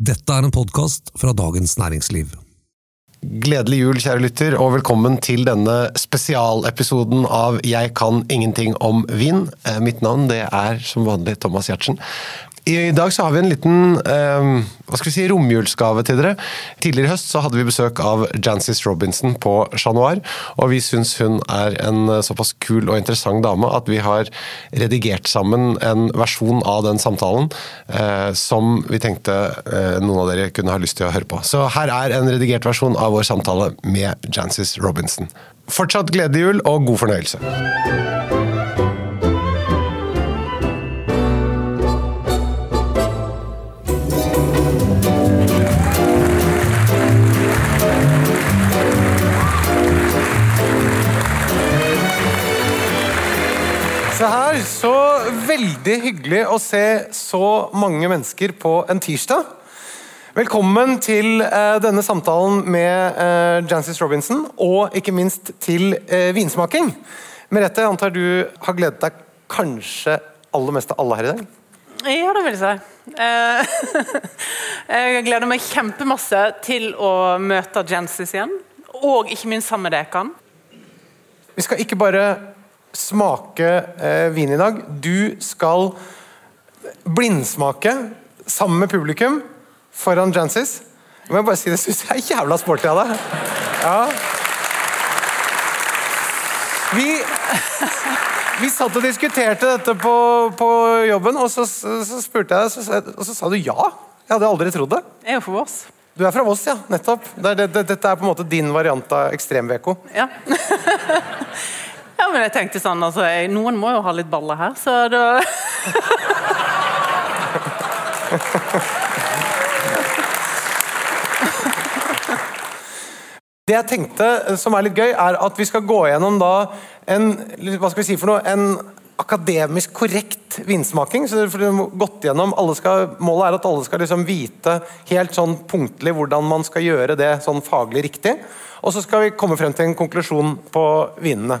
Dette er en podkast fra Dagens Næringsliv. Gledelig jul, kjære lytter, og velkommen til denne spesialepisoden av Jeg kan ingenting om vin. Eh, Mitt navn det er som vanlig Thomas Giertsen. I dag så har vi en liten eh, hva skal vi si, romjulsgave til dere. Tidligere i høst så hadde vi besøk av Jancis Robinson på Chat Noir, og vi syns hun er en såpass kul og interessant dame at vi har redigert sammen en versjon av den samtalen eh, som vi tenkte eh, noen av dere kunne ha lyst til å høre på. Så her er en redigert versjon av vår samtale med Jancis Robinson. Fortsatt gledelig jul og god fornøyelse. Veldig hyggelig å se så mange mennesker på en tirsdag. Velkommen til eh, denne samtalen med eh, Jancis Robinson, og ikke minst til eh, vinsmaking. Merete, jeg antar du har gledet deg kanskje aller mest av alle her i dag? Ja, det vil jeg si. Eh, jeg gleder meg kjempemasse til å møte Jancis igjen, og ikke minst sammen med dere. Vi skal ikke bare smake eh, vin i dag. Du skal blindsmake sammen med publikum foran Jancis. Jeg må bare si Det syns jeg er jævla sporty av deg. Ja. Vi, vi satt og diskuterte dette på, på jobben, og så, så spurte jeg deg, så og så sa du ja. Jeg hadde aldri trodd det. Jeg er jo Voss. oss. Du er fra Voss, ja. Nettopp. Det er, det, det, dette er på en måte din variant av ekstrem-VK. Ja. men jeg tenkte sånn, altså, jeg, Noen må jo ha litt baller her, så da Det jeg tenkte eh, som er litt gøy, er at vi skal gå gjennom da en hva skal vi si for noe, en akademisk korrekt vinsmaking. så dere gått gjennom, skal, Målet er at alle skal liksom vite helt sånn punktlig hvordan man skal gjøre det sånn faglig riktig. Og så skal vi komme frem til en konklusjon på vinene.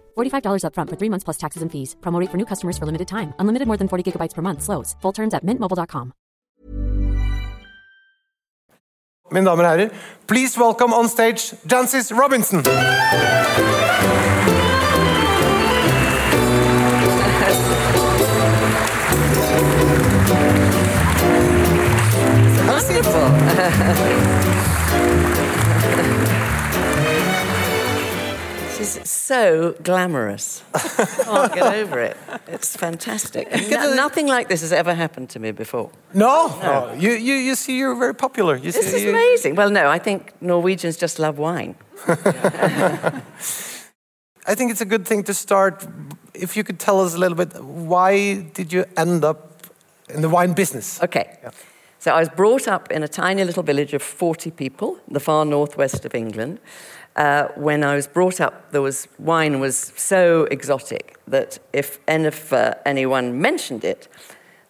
$45 upfront for three months plus taxes and fees. Promo rate for new customers for limited time. Unlimited more than 40 gigabytes per month. Slows. Full terms at mintmobile.com. Mine damer og herrer, please welcome on stage Jancis Robinson. She's so glamorous. I can't get over it. It's fantastic. No- nothing like this has ever happened to me before. No, no. Oh, you, you, you see, you're very popular. You This see, is you- amazing. Well, no, I think Norwegians just love wine. I think it's a good thing to start. If you could tell us a little bit, why did you end up in the wine business? Okay. So I was brought up in a tiny little village of 40 people, the far northwest of England. Uh, when I was brought up, there was wine was so exotic that if, if uh, anyone mentioned it,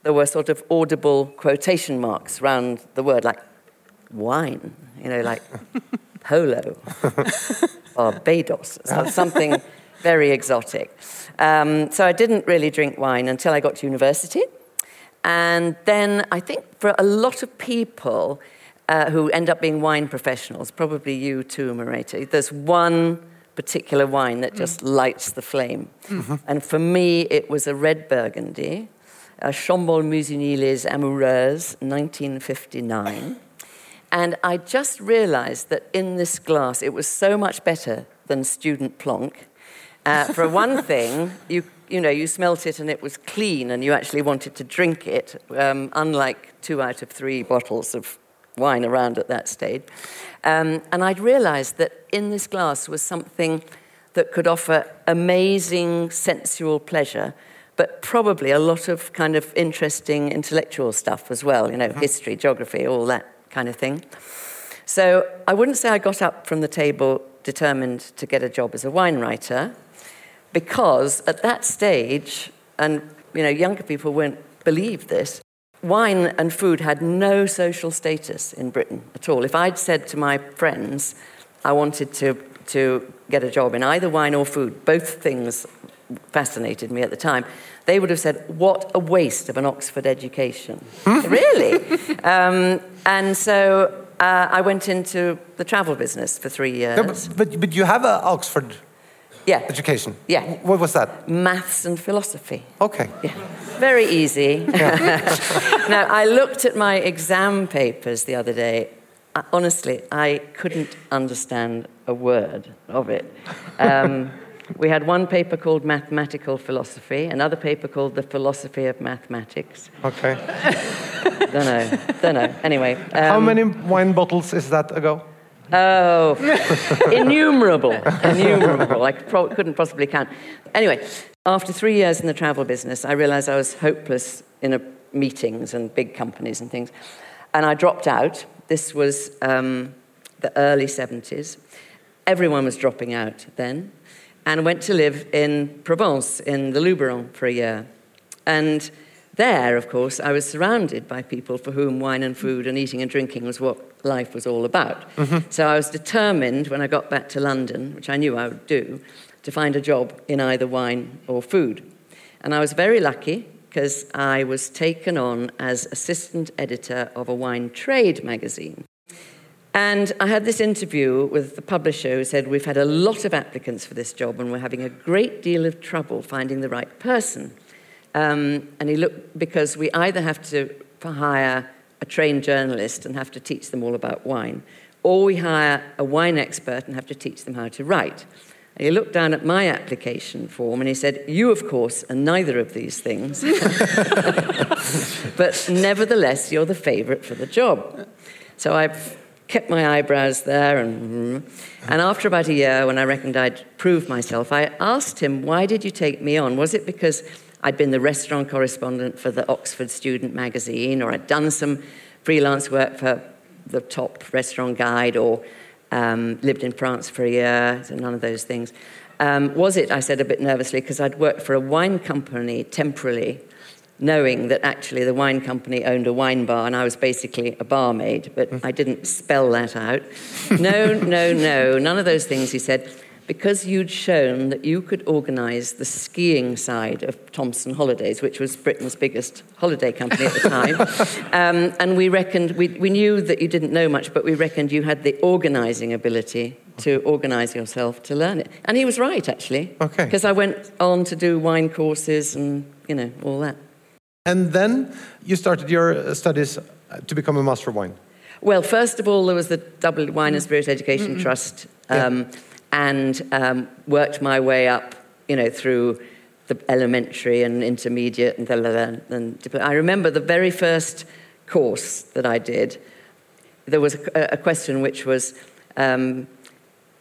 there were sort of audible quotation marks around the word, like wine, you know, like polo, Barbados, so something very exotic. Um, so I didn't really drink wine until I got to university. And then I think for a lot of people uh, who end up being wine professionals, probably you too, Merete, there's one particular wine that just lights the flame. And for me, it was a red Burgundy, a Chambolle Musigny Les Amoureuses, 1959. And I just realized that in this glass, it was so much better than student plonk. Uh, for one thing, you, you know, you smelt it and it was clean and you actually wanted to drink it, um, unlike two out of three bottles of wine around at that stage. Um, and I'd realized that in this glass was something that could offer amazing sensual pleasure, but probably a lot of kind of interesting intellectual stuff as well, you know, history, geography, all that kind of thing. So I wouldn't say I got up from the table determined to get a job as a wine writer, because at that stage, and you know, younger people won't believe this, wine and food had no social status in Britain at all. If I'd said to my friends I wanted to, to get a job in either wine or food, both things fascinated me at the time, they would have said, What a waste of an Oxford education. really? Um, and so uh, I went into the travel business for three years. No, but, but, but you have an Oxford yeah. education. Yeah. What was that? Maths and philosophy. Okay. Yeah. Very easy. now, I looked at my exam papers the other day. I, honestly, I couldn't understand a word of it. Um, we had one paper called Mathematical Philosophy, another paper called The Philosophy of Mathematics. Okay. Don't know. Don't know. Anyway. How um, many wine bottles is that ago? Oh, innumerable, innumerable. I pro- couldn't possibly count. Anyway, after three years in the travel business, I realized I was hopeless in a, meetings and big companies and things. And I dropped out. This was um, the early 70s. Everyone was dropping out then. And went to live in Provence, in the Luberon, for a year. And there, of course, I was surrounded by people for whom wine and food and eating and drinking was what life was all about. Mm-hmm. So I was determined when I got back to London, which I knew I would do, to find a job in either wine or food. And I was very lucky because I was taken on as assistant editor of a wine trade magazine. And I had this interview with the publisher who said, We've had a lot of applicants for this job and we're having a great deal of trouble finding the right person. Um, and he looked, because we either have to hire a trained journalist and have to teach them all about wine, or we hire a wine expert and have to teach them how to write. And he looked down at my application form and he said, You, of course, are neither of these things. but nevertheless, you're the favourite for the job. So I kept my eyebrows there. And, and after about a year, when I reckoned I'd proved myself, I asked him, Why did you take me on? Was it because I'd been the restaurant correspondent for the Oxford Student magazine, or I'd done some freelance work for the top restaurant guide, or um, lived in France for a year, so none of those things. Um, was it, I said a bit nervously, because I'd worked for a wine company temporarily, knowing that actually the wine company owned a wine bar and I was basically a barmaid, but I didn't spell that out. No, no, no, none of those things, he said because you'd shown that you could organise the skiing side of Thomson Holidays, which was Britain's biggest holiday company at the time. um, and we reckoned, we, we knew that you didn't know much, but we reckoned you had the organising ability to organise yourself to learn it. And he was right, actually. Okay. Because I went on to do wine courses and, you know, all that. And then you started your uh, studies uh, to become a master of wine. Well, first of all, there was the Dublin Wine and Spirit Education Trust. Um, and um, worked my way up, you know, through the elementary and intermediate and, and, and I remember the very first course that I did. There was a, a question which was um,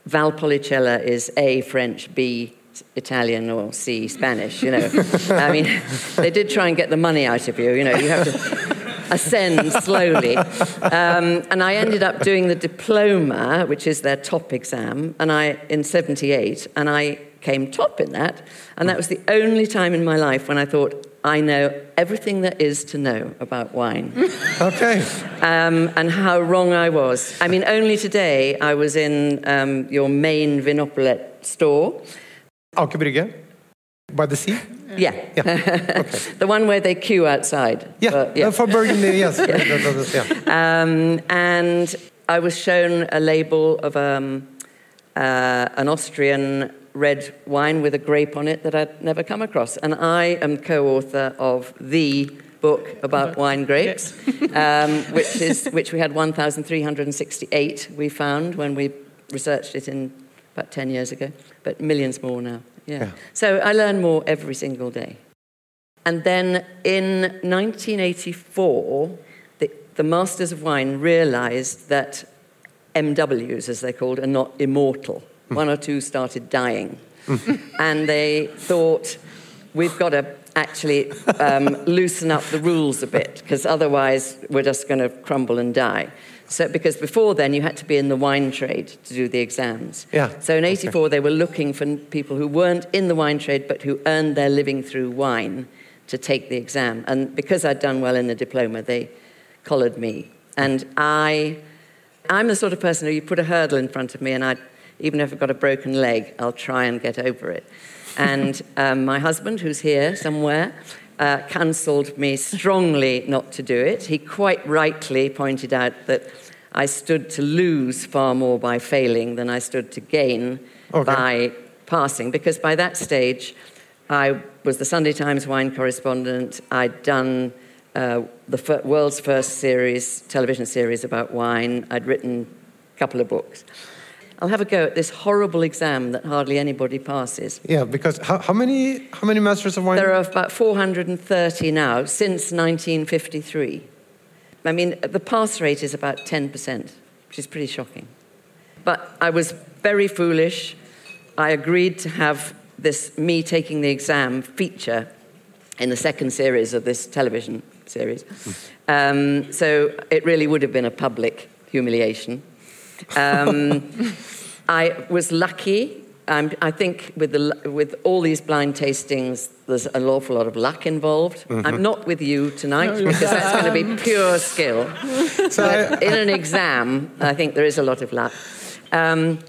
Valpolicella is A French, B Italian, or C Spanish. You know, I mean, they did try and get the money out of you. You know, you have to ascend slowly. Um, and I ended up doing the diploma, which is their top exam, and I in '78, and I came top in that. And that was the only time in my life when I thought, I know everything there is to know about wine. Okay. Um, and how wrong I was. I mean, only today I was in um, your main Vinopolet store. Aker Brygge, by the sea. Yeah. the one where they queue outside. Yeah, But, uh, for Burgundy, yes. That- that is- yeah. Um, and I was shown a label of um, uh, an Austrian red wine with a grape on it that I'd never come across. And I am co-author of the book about wine grapes, um, which is which we had 1,368. We found when we researched it in about 10 years ago, but millions more now. Yeah. Yeah. So I learn more every single day. And then in 1984, the, the Masters of Wine realized that MWs, as they're called, are not immortal. One or two started dying. and they thought, we've got to actually um, loosen up the rules a bit, because otherwise we're just going to crumble and die. So, because before then you had to be in the wine trade to do the exams. Yeah, So in 84 they were looking for people who weren't in the wine trade but who earned their living through wine to take the exam. And because I'd done well in the diploma, they collared me. And I, I'm the sort of person who you put a hurdle in front of me and I, even if I've got a broken leg, I'll try and get over it. And um, my husband, who's here somewhere, uh, cancelled me strongly not to do it. He quite rightly pointed out that I stood to lose far more by failing than I stood to gain Okay. by passing, because by that stage, I was the Sunday Times wine correspondent. I'd done uh, the fir- world's first series, television series about wine. I'd written a couple of books. I'll have a go at this horrible exam that hardly anybody passes. Yeah, because how, how many how many masters of wine? There are about 430 now since 1953. I mean, the pass rate is about 10%, which is pretty shocking. But I was very foolish. I agreed to have this me taking the exam feature in the second series of this television series. Um, so it really would have been a public humiliation. Um, I was lucky. Um, I think with, the, with all these blind tastings, there's an awful lot of luck involved. I'm not with you tonight because that's going to be pure skill. But in an exam, I think there is a lot of luck. Um,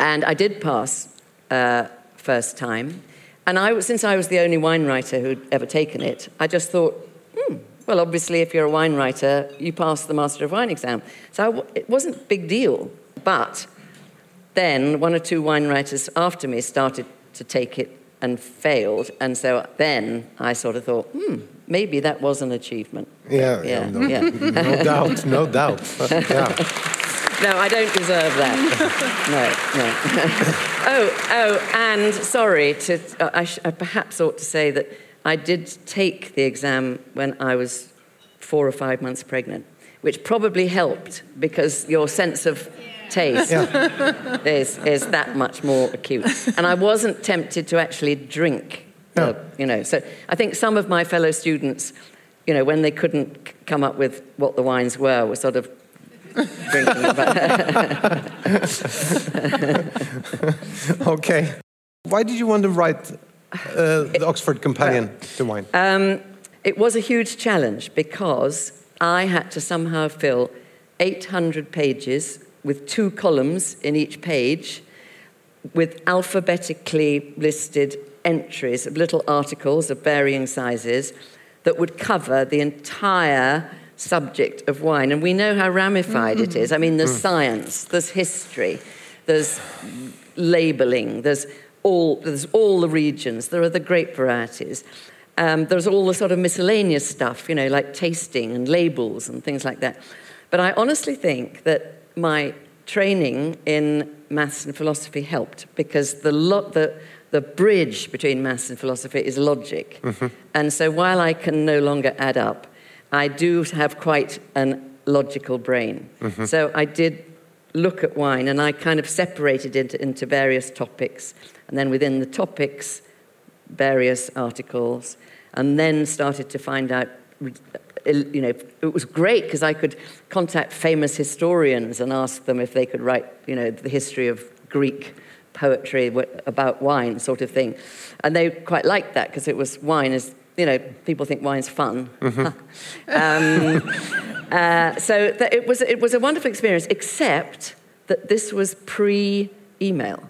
and I did pass uh, first time. And I, since I was the only wine writer who'd ever taken it, I just thought, hmm, well, obviously, if you're a wine writer, you pass the Master of Wine exam. So I w- it wasn't a big deal. But then one or two wine writers after me started to take it and failed. And so then I sort of thought, hmm, maybe that was an achievement. Yeah, Yeah, no, yeah. no doubt, no doubt. yeah. No, I don't deserve that. no, no. oh, oh, and sorry to. Uh, I, sh- I perhaps ought to say that I did take the exam when I was four or five months pregnant, which probably helped because your sense of taste is, is that much more acute. And I wasn't tempted to actually drink. the- you know, so I think some of my fellow students, you know, when they couldn't c- come up with what the wines were, were sort of drinking about. Okay. Why did you want to write uh, the Oxford Companion to wine? Um, it was a huge challenge because I had to somehow fill 800 pages with two columns in each page with alphabetically listed entries of little articles of varying sizes that would cover the entire subject of wine. And we know how ramified it is. I mean, there's science, there's history, there's labeling, there's all, there's all the regions, there are the grape varieties. Um, there's all the sort of miscellaneous stuff, you know, like tasting and labels and things like that. But I honestly think that my training in maths and philosophy helped because the, lo- the, the bridge between maths and philosophy is logic. Mm-hmm. And so while I can no longer add up, I do have quite an logical brain. Mm-hmm. So I did look at wine and I kind of separated it into various topics. And then within the topics, various articles, and then started to find out. You know, it was great because I could contact famous historians and ask them if they could write, you know, the history of Greek poetry about wine, sort of thing, and they quite liked that because it was wine is, you know, people think wine's fun. um, uh, so that it was it was a wonderful experience, except that this was pre-email.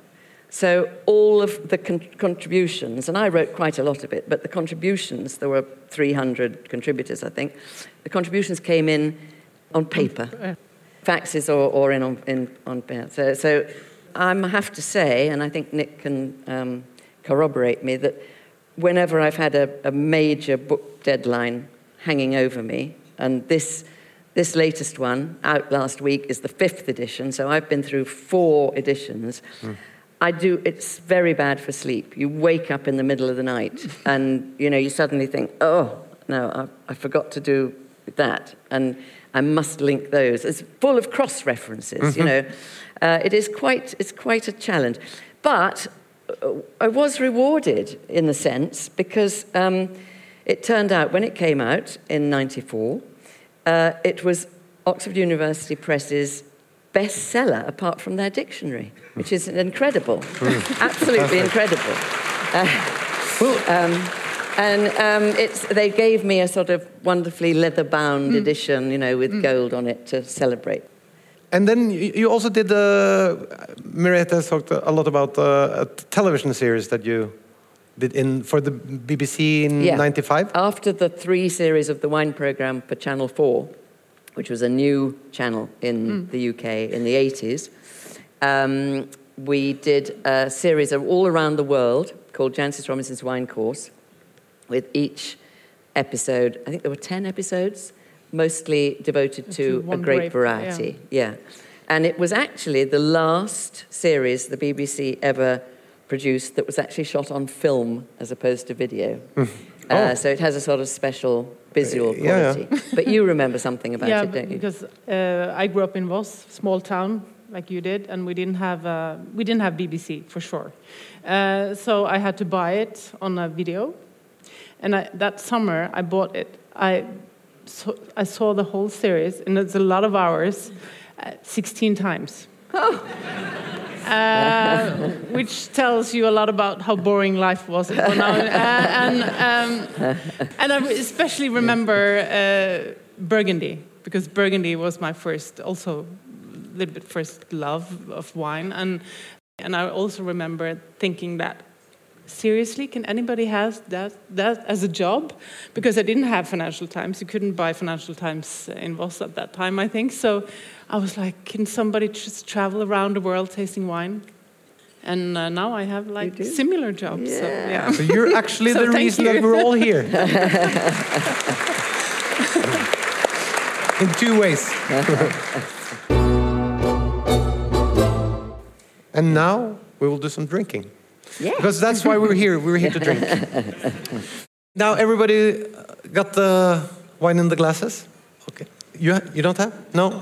So all of the con- contributions, and I wrote quite a lot of it, but the contributions, there were 300 contributors, I think. The contributions came in on paper, faxes or, or in on, in, on paper. So, so I have to say, and I think Nick can um, corroborate me, that whenever I've had a, a major book deadline hanging over me, and this this latest one, out last week, is the fifth edition, so I've been through four editions. I do, it's very bad for sleep. You wake up in the middle of the night and, you know, you suddenly think, oh, no, I, I forgot to do that. And I must link those. It's full of cross references, you know. Uh, it is quite, it's quite a challenge. But uh, I was rewarded in the sense because um, it turned out when it came out in 94, uh, it was Oxford University Press's bestseller apart from their dictionary, which is incredible. Absolutely incredible. Um, and um, it's, they gave me a sort of wonderfully leather bound edition, you know, with gold on it to celebrate. And then you also did, uh, Merete talked a lot about uh, a television series that you did in for the BBC in Yeah. 95. After the three series of the wine program for Channel 4, which was a new channel in the UK in the 80s, um, we did a series of all around the world called Jancis Robinson's Wine Course, with each episode, I think there were 10 episodes, mostly devoted to, To a great grape variety. Yeah. And it was actually the last series the BBC ever produced that was actually shot on film as opposed to video. Uh, so it has a sort of special visual Hmm. Oh. Yeah, yeah. quality. but you remember something about yeah, it, don't you? because uh, I grew up in Voss, small town like you did, and we didn't have uh, we didn't have BBC for sure. Uh, so I had to buy it on a video, and I, that summer I bought it. I so, I saw the whole series, and it's a lot of hours, uh, 16 times. Uh, which tells you a lot about how boring life was. Uh, and, um, and I especially remember uh, Burgundy because Burgundy was my first, also a little bit first love of wine, and and I also remember thinking that seriously, can anybody have that that as a job? Because I didn't have Financial Times, you couldn't buy Financial Times in Voss at that time, I think. So I was like, can somebody just travel around the world tasting wine? And uh, now I have like similar jobs. So, yeah. So you're actually So the reason you. that we're all here. In two ways. and now we will do some drinking. Yeah. Because that's why we're here. We're here to drink. now everybody got the wine in the glasses? Okay. You, ha- you don't have? No?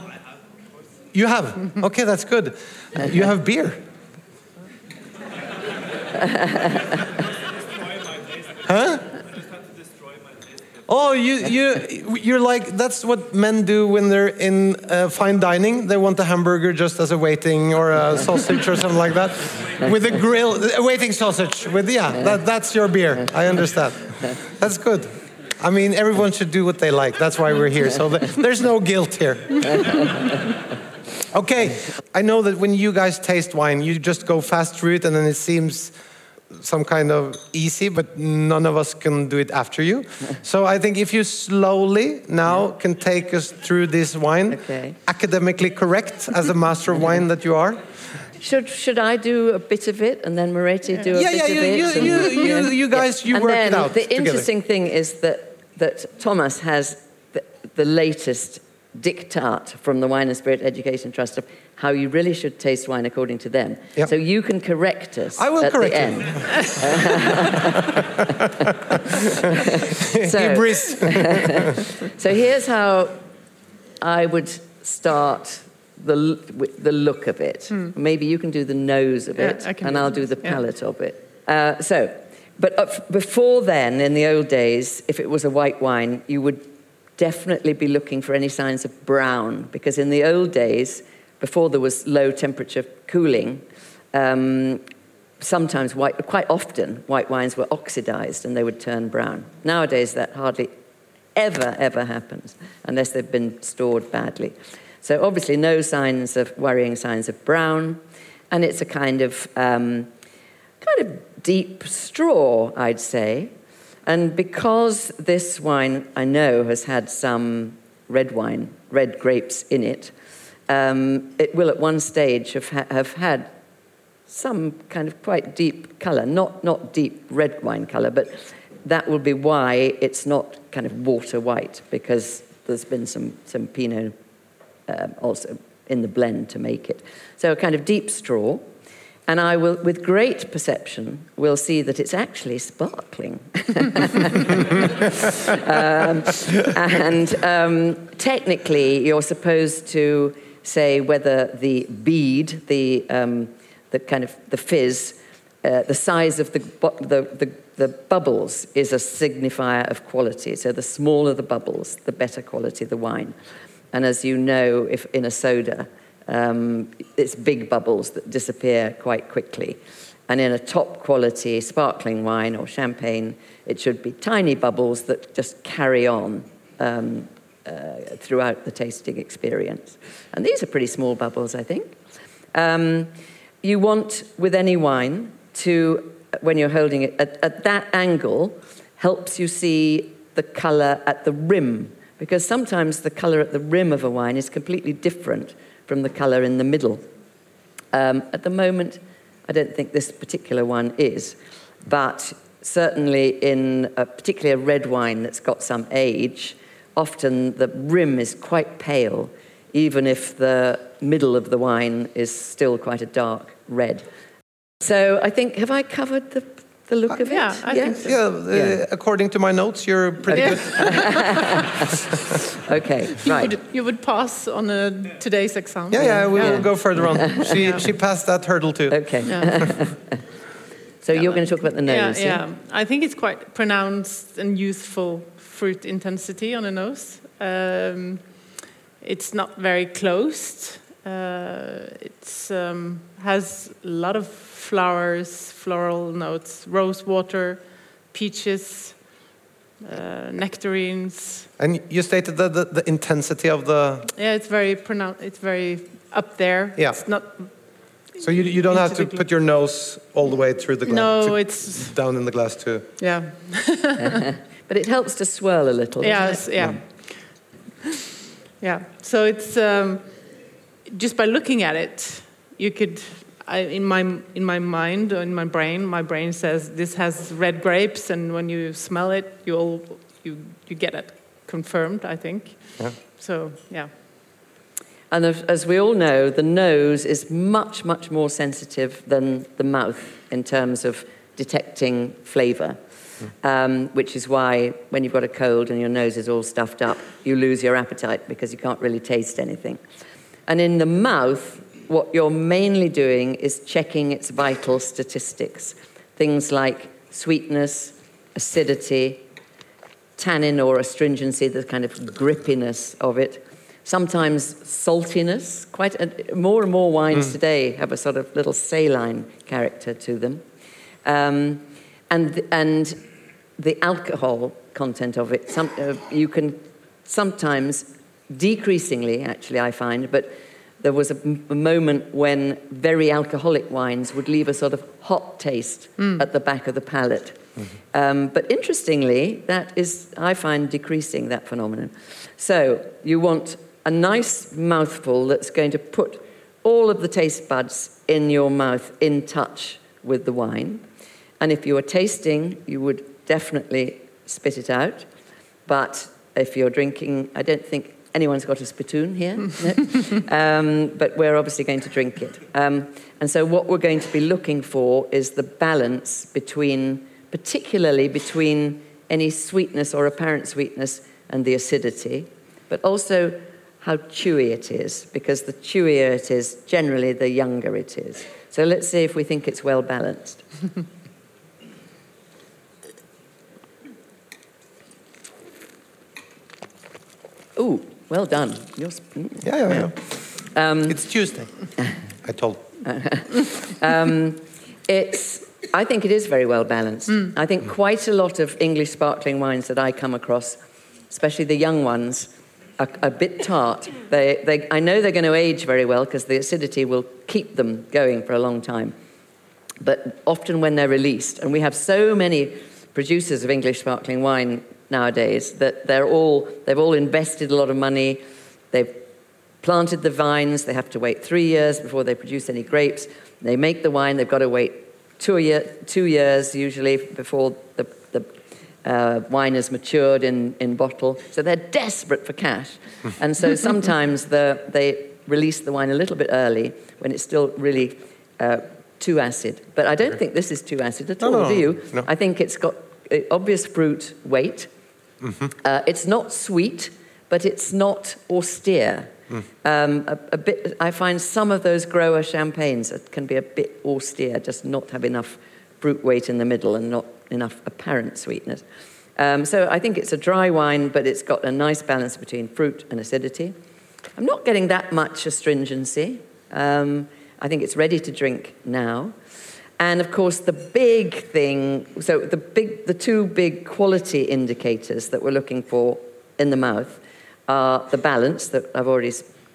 You have? Okay, that's good. You have beer. huh? Oh, you, you, you're like, that's what men do when they're in uh, fine dining. They want a hamburger just as a waiting or a sausage or something like that. With a grill, a waiting sausage. With, yeah, that, that's your beer. I understand. That's good. I mean, everyone should do what they like. That's why we're here. So there's no guilt here. Okay, I know that when you guys taste wine, you just go fast through it and then it seems some kind of easy, but none of us can do it after you. So I think if you slowly now can take us through this wine, Okay. academically correct as a master of wine that you are. Should, should I do a bit of it and then Merete do a Yeah, bit yeah, of you- it? you- and- you- you- you guys, you and work it then out The together. interesting thing is that, that Thomas has the, the latest diktat from the Wine and Spirit Education Trust of how you really should taste wine according to them. Yep. So you can correct us I will at correct the you. end. so, so here's how I would start the, the look of it. Maybe you can do the nose of Hmm. Yeah, it, and I'll do the nose, yeah. palate of it. Uh, so, but before then, in the old days, if it was a white wine, you would definitely be looking for any signs of brown, because in the old days, before there was low temperature cooling, um, sometimes white, quite often, white wines were oxidized and they would turn brown. Nowadays, that hardly ever, ever happens unless they've been stored badly. So obviously, no signs of worrying signs of brown, and it's a kind of um, kind of deep straw, I'd say. And because this wine, I know, has had some red wine, red grapes in it, um, it will at one stage have, ha- have had some kind of quite deep colour, not, not deep red wine colour, but that will be why it's not kind of water white, because there's been some, some Pinot um, also in the blend to make it. So a kind of deep straw. And I will, with great perception, will see that it's actually sparkling. um, and um, technically, you're supposed to say whether the bead, the, um, the kind of the fizz, uh, the size of the, the, the, the bubbles is a signifier of quality. So the smaller the bubbles, the better quality the wine. And as you know, if in a soda, um, it's big bubbles that disappear quite quickly. And in a top quality sparkling wine or champagne, it should be tiny bubbles that just carry on um, uh, throughout the tasting experience. And these are pretty small bubbles, I think. Um, you want, with any wine, to, when you're holding it, at, at that angle, helps you see the colour at the rim, because sometimes the colour at the rim of a wine is completely different from the colour in the middle. Um, at the moment, I don't think this particular one is, but certainly in a, particularly a red wine that's got some age, often the rim is quite pale, even if the middle of the wine is still quite a dark red. So I think, have I covered the, the look of yeah, it? I think so. Yeah, uh, Yeah. according to my notes, you're pretty Yeah. good. Okay, You, right. would, you would pass on a, today's exam. Yeah, yeah, we Yeah. will go further on. She, she passed that hurdle too. Okay. Yeah. So you're going to talk about the yeah, nose, yeah. I think it's quite pronounced and youthful fruit intensity on the nose. Um, it's not very closed. Uh, it's um, has a lot of flowers, floral notes, rose water, peaches, uh, nectarines. And you stated that the, the intensity of the. Yeah, it's very pronounced. It's very up there. Yeah. It's not. So you, you don't have to put your nose all the way through the glass. No, it's down in the glass too. yeah. But it helps to swirl a little. doesn't Yes, it? yeah. Yeah. So it's um, just by looking at it, you could, I, in my in my mind or in my brain, my brain says this has red grapes, and when you smell it, you'll you you get it confirmed. I think. Yeah. So yeah. And as, as we all know, the nose is much, much more sensitive than the mouth in terms of detecting flavour. Um, which is why when you've got a cold and your nose is all stuffed up, you lose your appetite because you can't really taste anything. And in the mouth, what you're mainly doing is checking its vital statistics. Things like sweetness, acidity, tannin or astringency, the kind of grippiness of it. Sometimes saltiness. Quite a, more and more wines today have a sort of little saline character to them, um, and and the alcohol content of it. Some, uh, you can sometimes decreasingly, actually, I find, but. There was a, m- a moment when very alcoholic wines would leave a sort of hot taste at the back of the palate. Um, but interestingly, that is, I find, decreasing that phenomenon. So you want a nice mouthful that's going to put all of the taste buds in your mouth in touch with the wine. And if you are tasting, you would definitely spit it out. But if you're drinking, I don't think anyone's got a spittoon here, no? um, but we're obviously going to drink it. Um, and so, what we're going to be looking for is the balance between, particularly between any sweetness or apparent sweetness and the acidity, but also how chewy it is, because the chewier it is, generally the younger it is. So, let's see if we think it's well balanced. Ooh, well done. You're sp- mm. Yeah, yeah, yeah. Um, it's Tuesday. I told. Um, it's, I think it is very well balanced. I think quite a lot of English sparkling wines that I come across, especially the young ones, are a bit tart. They, they, I know they're going to age very well because the acidity will keep them going for a long time. But often when they're released, and we have so many producers of English sparkling wine nowadays that they're all, they've all invested a lot of money, they've planted the vines, they have to wait three years before they produce any grapes. They make the wine, they've got to wait two, year, two years usually before the, the uh, wine is matured in, in bottle. So they're desperate for cash. and so sometimes the, they release the wine a little bit early when it's still really uh, too acid. But I don't think this is too acid at No, all, no, do you? no. I think it's got uh, obvious fruit weight. Uh, it's not sweet, but it's not austere. Um, a, a bit, I find some of those grower champagnes can be a bit austere, just not have enough fruit weight in the middle and not enough apparent sweetness. Um, so I think it's a dry wine, but it's got a nice balance between fruit and acidity. I'm not getting that much astringency. Um, I think it's ready to drink now. And of course, the big thing so, the, big, the two big quality indicators that we're looking for in the mouth are the balance that I've already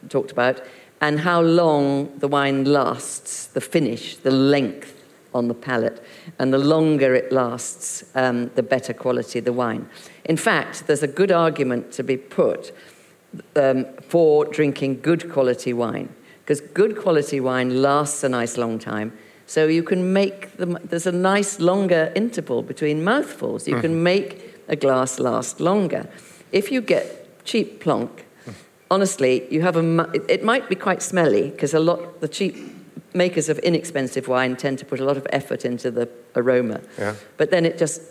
talked about and how long the wine lasts, the finish, the length on the palate. And the longer it lasts, um, the better quality the wine. In fact, there's a good argument to be put um, for drinking good quality wine, because good quality wine lasts a nice long time. So you can make the, there's a nice longer interval between mouthfuls. You mm. can mm-hmm. make a glass last longer. If you get cheap plonk, honestly, you have a, it might be quite smelly because a lot, the cheap makers of inexpensive wine tend to put a lot of effort into the aroma. Yeah. But then it just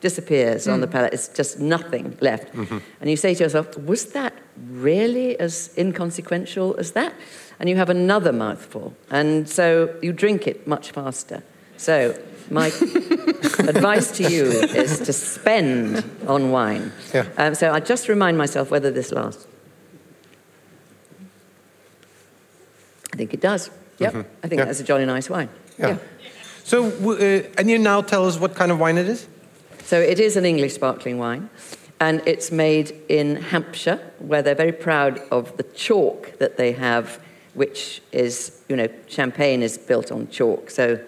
disappears mm. on the mm. palate. It's just nothing left. Mm-hmm. And you say to yourself, was that really as inconsequential as that? And you have another mouthful. And so you drink it much faster. So my advice to you is to spend on wine. Yeah. Um, so I just remind myself whether this lasts. I think it does. Yep. Mm-hmm. I think yeah. that's a jolly nice wine. Yeah. yeah. So, uh, and you now tell us what kind of wine it is? So, it is an English sparkling wine, and it's made in Hampshire, where they're very proud of the chalk that they have, which is, you know, champagne is built on chalk. So,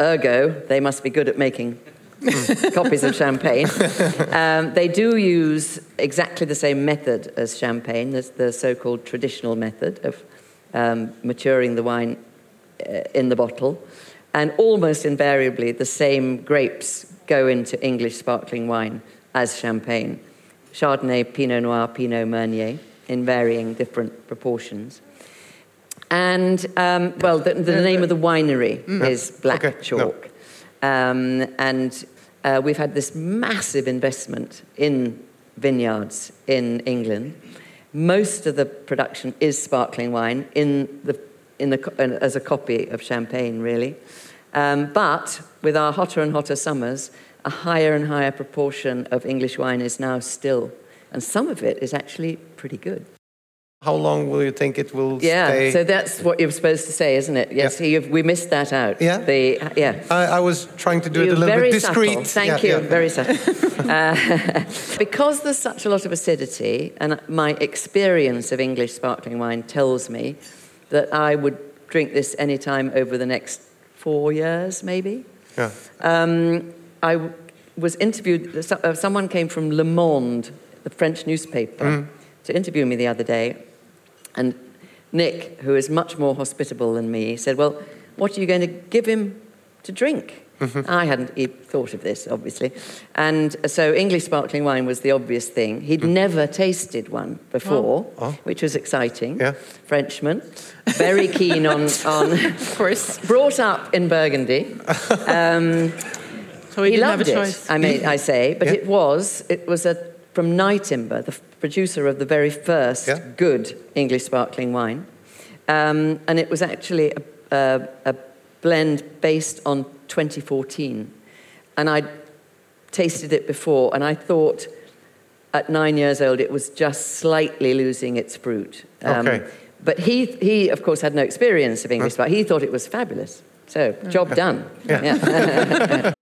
ergo, they must be good at making copies of champagne. Um, they do use exactly the same method as champagne, the, the so called traditional method of um, maturing the wine uh, in the bottle. And almost invariably, the same grapes go into English sparkling wine as champagne Chardonnay, Pinot Noir, Pinot Meunier, in varying different proportions. And, um, well, the, the, name of the winery mm. is Black okay. Chalk. No. Um, and uh, we've had this massive investment in vineyards in England. Most of the production is sparkling wine in the, in the, as a copy of champagne, really. Um, but with our hotter and hotter summers, a higher and higher proportion of English wine is now still. And some of it is actually pretty good. How long will you think it will yeah, stay? so that's what you're supposed to say, isn't it? Yes, yeah. we missed that out. Yeah, the, yeah. I, I, was trying to do you're it a little bit discreet. Subtle. Thank yeah, you, yeah. very subtle. uh, because there's such a lot of acidity, and my experience of English sparkling wine tells me that I would drink this anytime over the next four years, maybe. Yeah. Um, I was interviewed. Uh, someone came from Le Monde, the French newspaper, mm. to interview me the other day and Nick, who is much more hospitable than me, said, Well, what are you going to give him to drink? Mm-hmm. I hadn't thought of this, obviously. And so English sparkling wine was the obvious thing. He'd mm. never tasted one before, oh. Oh. which was exciting. Yeah. Frenchman, very keen on, on of course, brought up in Burgundy. Um, so he, he loved it. I mean, I say, but yeah. it was it was a from Nyetimber, the producer of the very first yeah. good English sparkling wine. Um, and it was actually a, a, a, blend based on 2014. And I tasted it before, and I thought at nine years old it was just slightly losing its fruit. Um, okay. But he, he, of course, had no experience of English, huh? but he thought it was fabulous. So, job done. Yeah. yeah.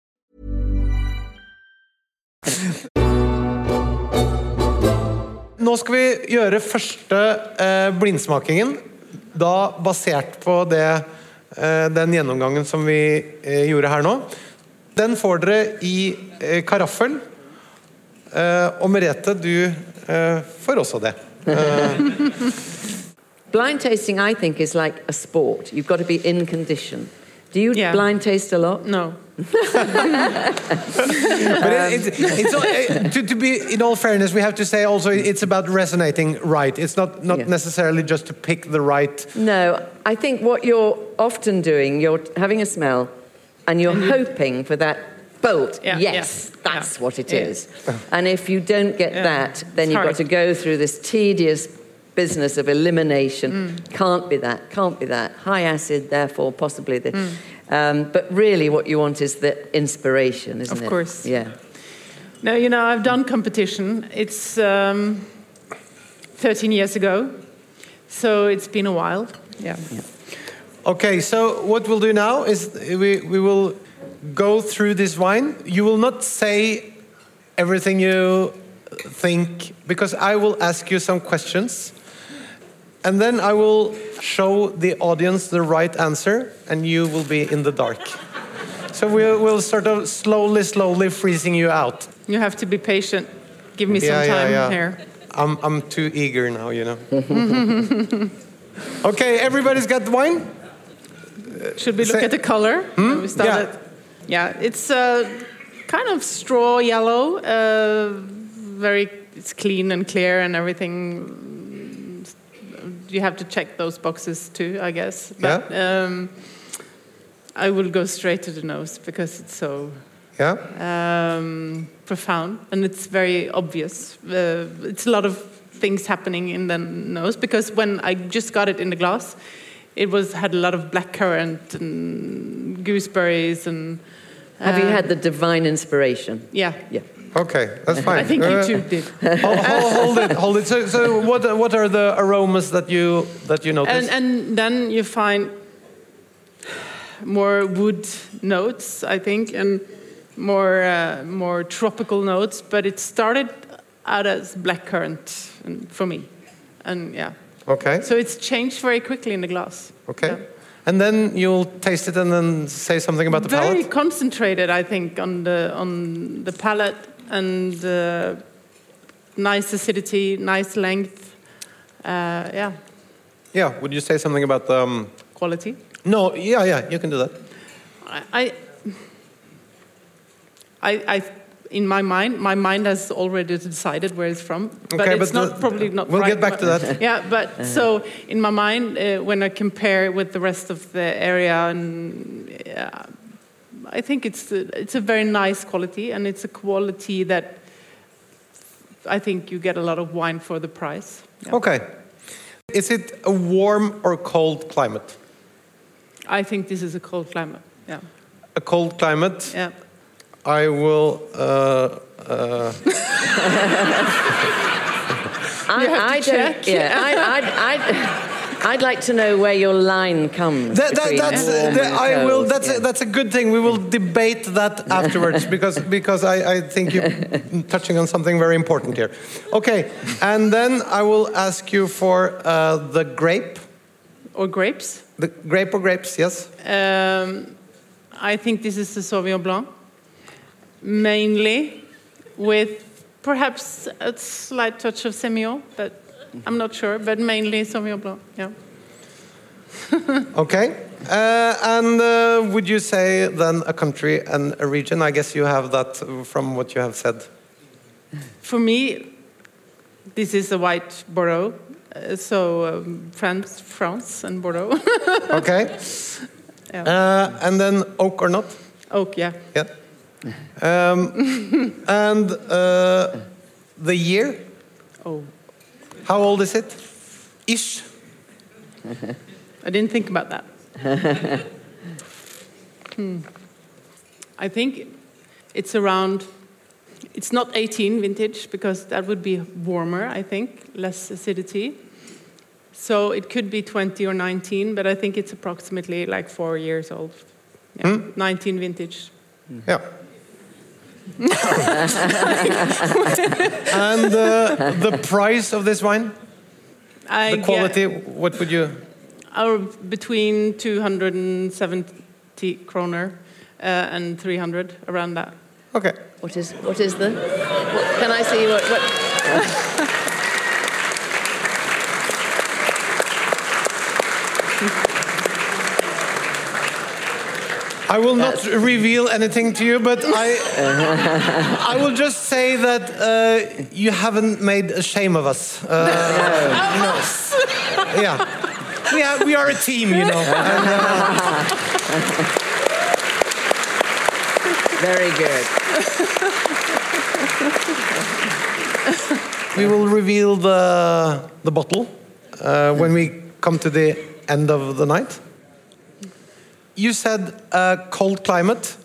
Nå skal vi gjøre første eh, blindsmakingen. Da basert på det, eh, den gjennomgangen som vi eh, gjorde her nå. Den får dere i eh, karaffel. Eh, og Merete, du eh, får også det. blind tasting, I think, is like a sport. You've got to be in condition. Do you yeah. blind taste a lot? No. But it, it's, it's all, eh, to, to be in all fairness, we have to say also it's about resonating right. It's not not Yeah. necessarily just to pick the right. No, I think what you're often doing, you're having a smell and you're hoping for that bolt. Yeah, yes, yeah, that's yeah. what it Yeah. is. And if you don't get Yeah. that, then It's you've got to go through this tedious business of elimination. Mm. Can't be that, can't be that. High acid, therefore, possibly the. Mm. Um, but really, what you want is the inspiration, isn't Of it? course. Yeah. No, you know, I've done competition. It's um, 13 years ago, so it's been a while. Yeah. Okay, so what we'll do now is we, we will go through this wine. You will not say everything you think, because I will ask you some questions. And then I will show the audience the right answer, and you will be in the dark. So we'll, we'll sort of slowly, slowly freezing you out. You have to be patient. Give me some time here. I'm, I'm too eager now, you know. okay, everybody's got the wine? Should we look Say- at the color? started. Yeah. Yeah, it's uh, kind of straw yellow. Uh, very, it's clean and clear and everything. You have to check those boxes too, I guess. But um, I will go straight to the nose because it's so Yeah? um, profound and it's very obvious. Uh, it's a lot of things happening in the nose because when I just got it in the glass, it was had a lot of blackcurrant and gooseberries and. Have you uh, had the divine inspiration? Yeah, Yeah. Okay, that's fine. I think Uh, you two did. hold, hold, hold it, hold it. So, so what, what are the aromas that you that you notice? and and then you find more wood notes, I think, and more uh, more tropical notes. But it started out as blackcurrant for me, and yeah. okay, So it's changed very quickly in the glass. okay. Yeah. And then you'll taste it and then say something about the Very palate. concentrated, I think, on the on the palate and uh, nice acidity, nice length. Uh, yeah, Yeah. Would you say something about the? Um, quality. no. Yeah. Yeah. You can do that. I, I, I, I, in my mind, my mind has already decided where it's from, but Okay, it's but not the- probably not. we'll right, get back to that. Yeah, but so in my mind, uh, when I compare with the rest of the area, and yeah, I think it's a, it's a very nice quality, and it's a quality that I think you get a lot of wine for the price. Yeah. Okay. Is it a warm or cold climate? I think this is a cold climate. Yeah, A cold climate. yeah. I will. Uh, uh, I, have to I check. don't. Yeah, I, I, I, I'd like to know where your line comes. That, that, that's, warm that- I will. That's yeah. a, that's a good thing. We will debate that afterwards because because I, I think you're touching on something very important here. Okay, and then I will ask you for uh, the grape, Or grapes. the grape or grapes. Yes. Um, I think this is the Sauvignon Blanc, mainly with perhaps a slight touch of Semillon, but I'm not sure. But mainly Sauvignon Blanc. Yeah. Okay. Uh, and uh, would you say then a country and a region? I guess you have that from what you have said. For me, this is a white Bordeaux. Uh, so um, France, France, and Bordeaux. Okay. Yeah. Uh, and then oak or not? Oak, yeah. Yeah. Um, and uh, the year? Oh, How old is it? Ish. I didn't think about that. Hmm. I think it's around. It's not 18 vintage because that would be warmer. I think less acidity. So it could be 20 or 19, but I think it's approximately like four years old. Yeah, 19 vintage. Yeah. And uh, the price of this wine? I The get- quality, what would you? Are between 270 kroner uh, and 300, around that. Okay. What is what is the? What, can I see what? what I will not reveal anything to you, but I, I will just say that uh, you haven't made a shame of us. Uh, no. Yeah. We are, we are a team, you know. And, uh, Very good. we will reveal the, the bottle uh, when we come to the end of the night. You said uh, cold climate,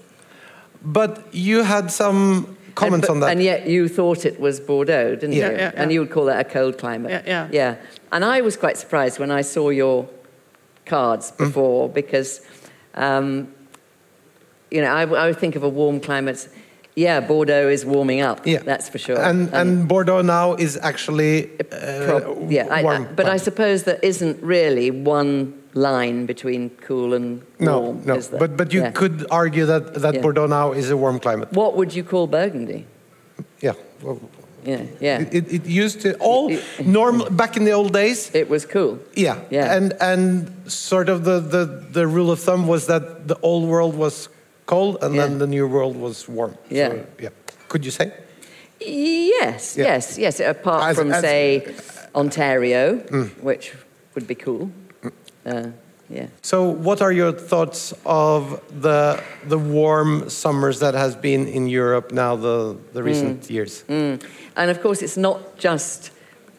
but you had some comments and, on that. And yet you thought it was Bordeaux, didn't Yeah. you? Yeah, yeah, And you would call that a cold climate. Yeah, yeah. Yeah. And I was quite surprised when I saw your cards Mm. before because, um, you know, I, I would think of a warm climate. Yeah, Bordeaux is warming up. Yeah. That's for sure. And, and Bordeaux now is actually uh, Prob- yeah, I, I, warm. but I suppose there isn't really one line between cool and no, warm. no. is there? But but you Yeah. could argue that that Yeah. Bordeaux now is a warm climate. What would you call Burgundy? Yeah. Well, Yeah, yeah. It, it, used to all normal back in the old days. It was cool. Yeah. Yeah. And and sort of the, the, the rule of thumb was that the old world was cold and Yeah. then the new world was warm. Yeah. So, yeah. Could you say? Yes, Yeah. yes, yes. Apart As- from, as- say, uh, Ontario, mm. which would be cool. Uh, yeah. So, what are your thoughts of the the warm summers that has been in Europe now the the recent years? Mm. And of course, it's not just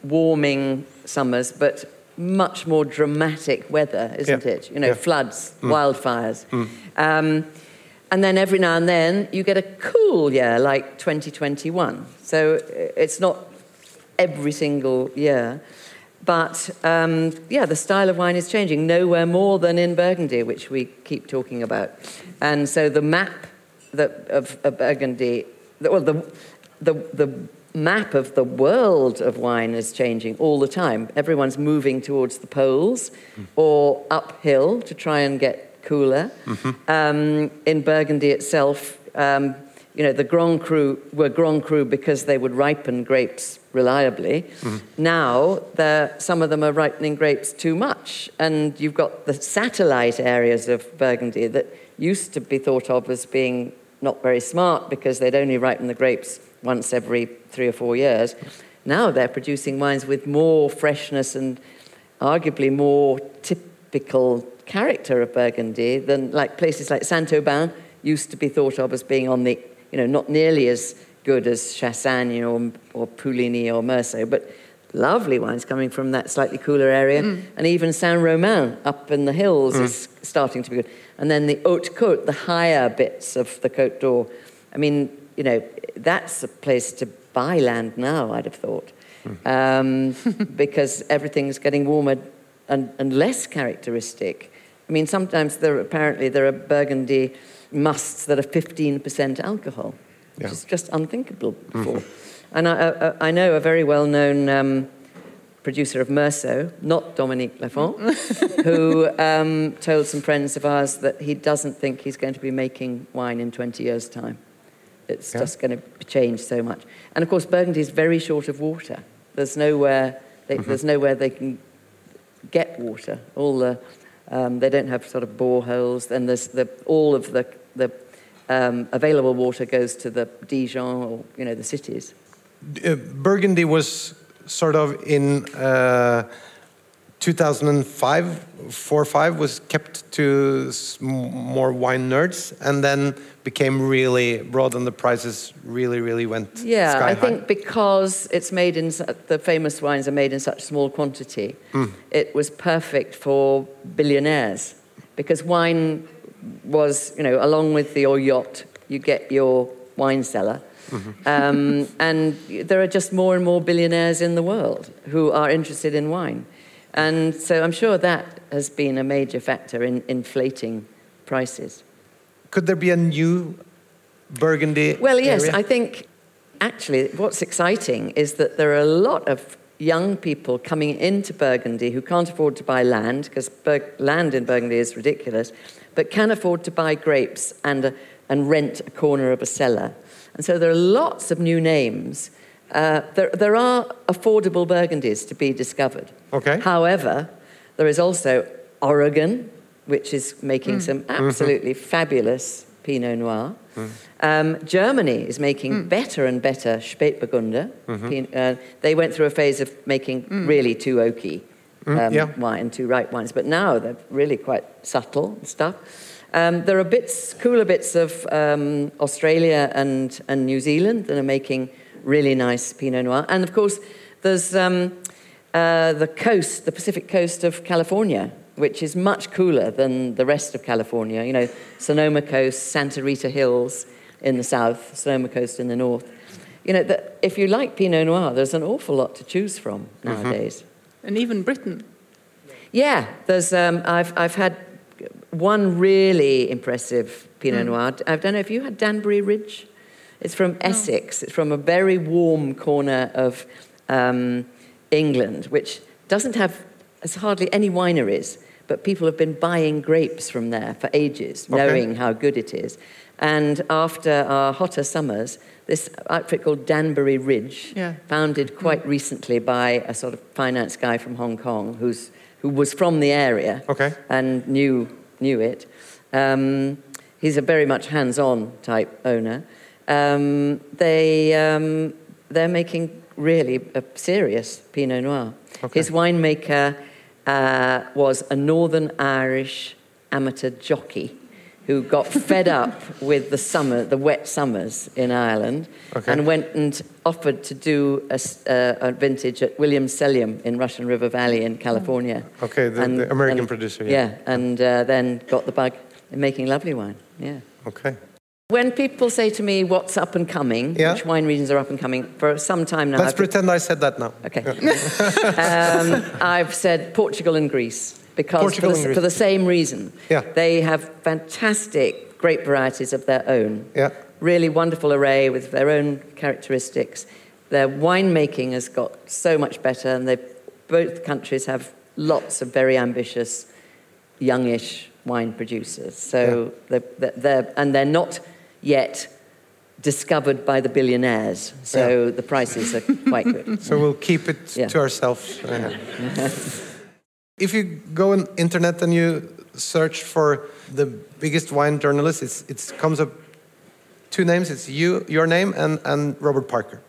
warming summers, but much more dramatic weather, isn't Yeah. it? You know, Yeah. Mm. floods, wildfires. Um, and then every now and then you get a cool year like 2021. So uh, it's not every single year. But um, yeah, the style of wine is changing nowhere more than in Burgundy, which we keep talking about. And so the map that, of, of Burgundy, well, the, the, the map of the world of wine is changing all the time. Everyone's moving towards the poles or uphill to try and get cooler. Um, in Burgundy itself, um, you know, the Grand Cru were Grand Cru because they would ripen grapes reliably. Mm-hmm. Now, they're- some of them are ripening grapes too much. And you've got the satellite areas of Burgundy that used to be thought of as being not very smart because they'd only ripen the grapes once every three or four years. Now they're producing wines with more freshness and arguably more typical character of Burgundy than like places like Saint-Aubin used to be thought of as being on the, you know, not nearly as good as Chassagne or, or Puligny or Meursault, but lovely wines coming from that slightly cooler area. Mm. And even Saint-Romain up in the hills mm. is starting to be good. And then the Haute Côte, the higher bits of the Côte d'Or. I mean, you know, that's a place to buy land now, I'd have thought, mm. um, because everything's getting warmer and, and less characteristic. I mean, sometimes there apparently there are Burgundy musts that are 15% alcohol, which Yeah. is just unthinkable before. And I, I, I know a very well-known um, producer of Meursault, not Dominique Lafon, who um, told some friends of ours that he doesn't think he's going to be making wine in 20 years' time. It's Yeah. just going to change so much. And of course, Burgundy is very short of water. There's nowhere they, there's nowhere they can get water. All the um, they don't have sort of boreholes, and there's the all of the the um, available water goes to the Dijon or you know the cities. Uh, Burgundy was sort of in uh, 2005, 4 5 was kept to more wine nerds and then became really broad and the prices really, really went Yeah, I high. think because it's made in the famous wines are made in such small quantity, it was perfect for billionaires because wine was, you know, along with your yacht, you get your wine cellar. Um, and there are just more and more billionaires in the world who are interested in wine. And so I'm sure that has been a major factor in inflating prices. Could there be a new Burgundy? Well, yes, area? I think actually what's exciting is that there are a lot of young people coming into Burgundy who can't afford to buy land because Bur- land in Burgundy is ridiculous, but can afford to buy grapes and, uh, and rent a corner of a cellar. And so there are lots of new names. Uh, there, there are affordable Burgundies to be discovered. Okay. However, there is also Oregon, which is making some absolutely fabulous Pinot Noir. Um, Germany is making better and better Spätburgunder. Pin- uh, they went through a phase of making really too oaky um, yeah. wine, too ripe wines, but now they're really quite subtle and stuff. Um, there are bits, cooler bits of um, Australia and, and New Zealand that are making really nice Pinot Noir. And of course, there's um, uh, the coast, the Pacific coast of California, which is much cooler than the rest of California. You know, Sonoma Coast, Santa Rita Hills in the south, Sonoma Coast in the north. You know, that if you like Pinot Noir, there's an awful lot to choose from nowadays. And even Britain. Yeah, there's. Um, I've I've had one really impressive Pinot Noir. I don't know if you had Danbury Ridge. It's from Essex. It's from a very warm corner of um, England, which doesn't have as hardly any wineries, but people have been buying grapes from there for ages, Okay. knowing how good it is. And after our hotter summers, this outfit called Danbury Ridge, Yeah. founded quite recently by a sort of finance guy from Hong Kong who's, who was from the area Okay. and knew, knew it. Um, he's a very much hands-on type owner. Um, they, um, they're making really a serious Pinot Noir. Okay. His winemaker uh, was a Northern Irish amateur jockey who got fed up with the summer, the wet summers in Ireland, Okay. and went and offered to do a, uh, a vintage at Williams Selyem in Russian River Valley in California. Okay, the- the American producer, yeah. Yeah, and uh, then got the bug in making lovely wine. Yeah. Okay. When people say to me, "What's up and coming?" Yeah. Which wine regions are up and coming? For some time now, Let's I've- pretend I said that now. Okay. um, I've said Portugal and Greece because for, the, for the same reason. Yeah. They have fantastic grape varieties of their own. Yeah. Really wonderful array with their own characteristics. Their winemaking has got so much better, and they both countries have lots of very ambitious, youngish wine producers. So they're, they're, they're and they're not yet discovered by the billionaires. So Yeah. the prices are quite good. So we'll keep it Yeah. to ourselves. if you go on internet and you search for the biggest wine journalist, it's, it comes up two names. It's you, your name, and, and Robert Parker.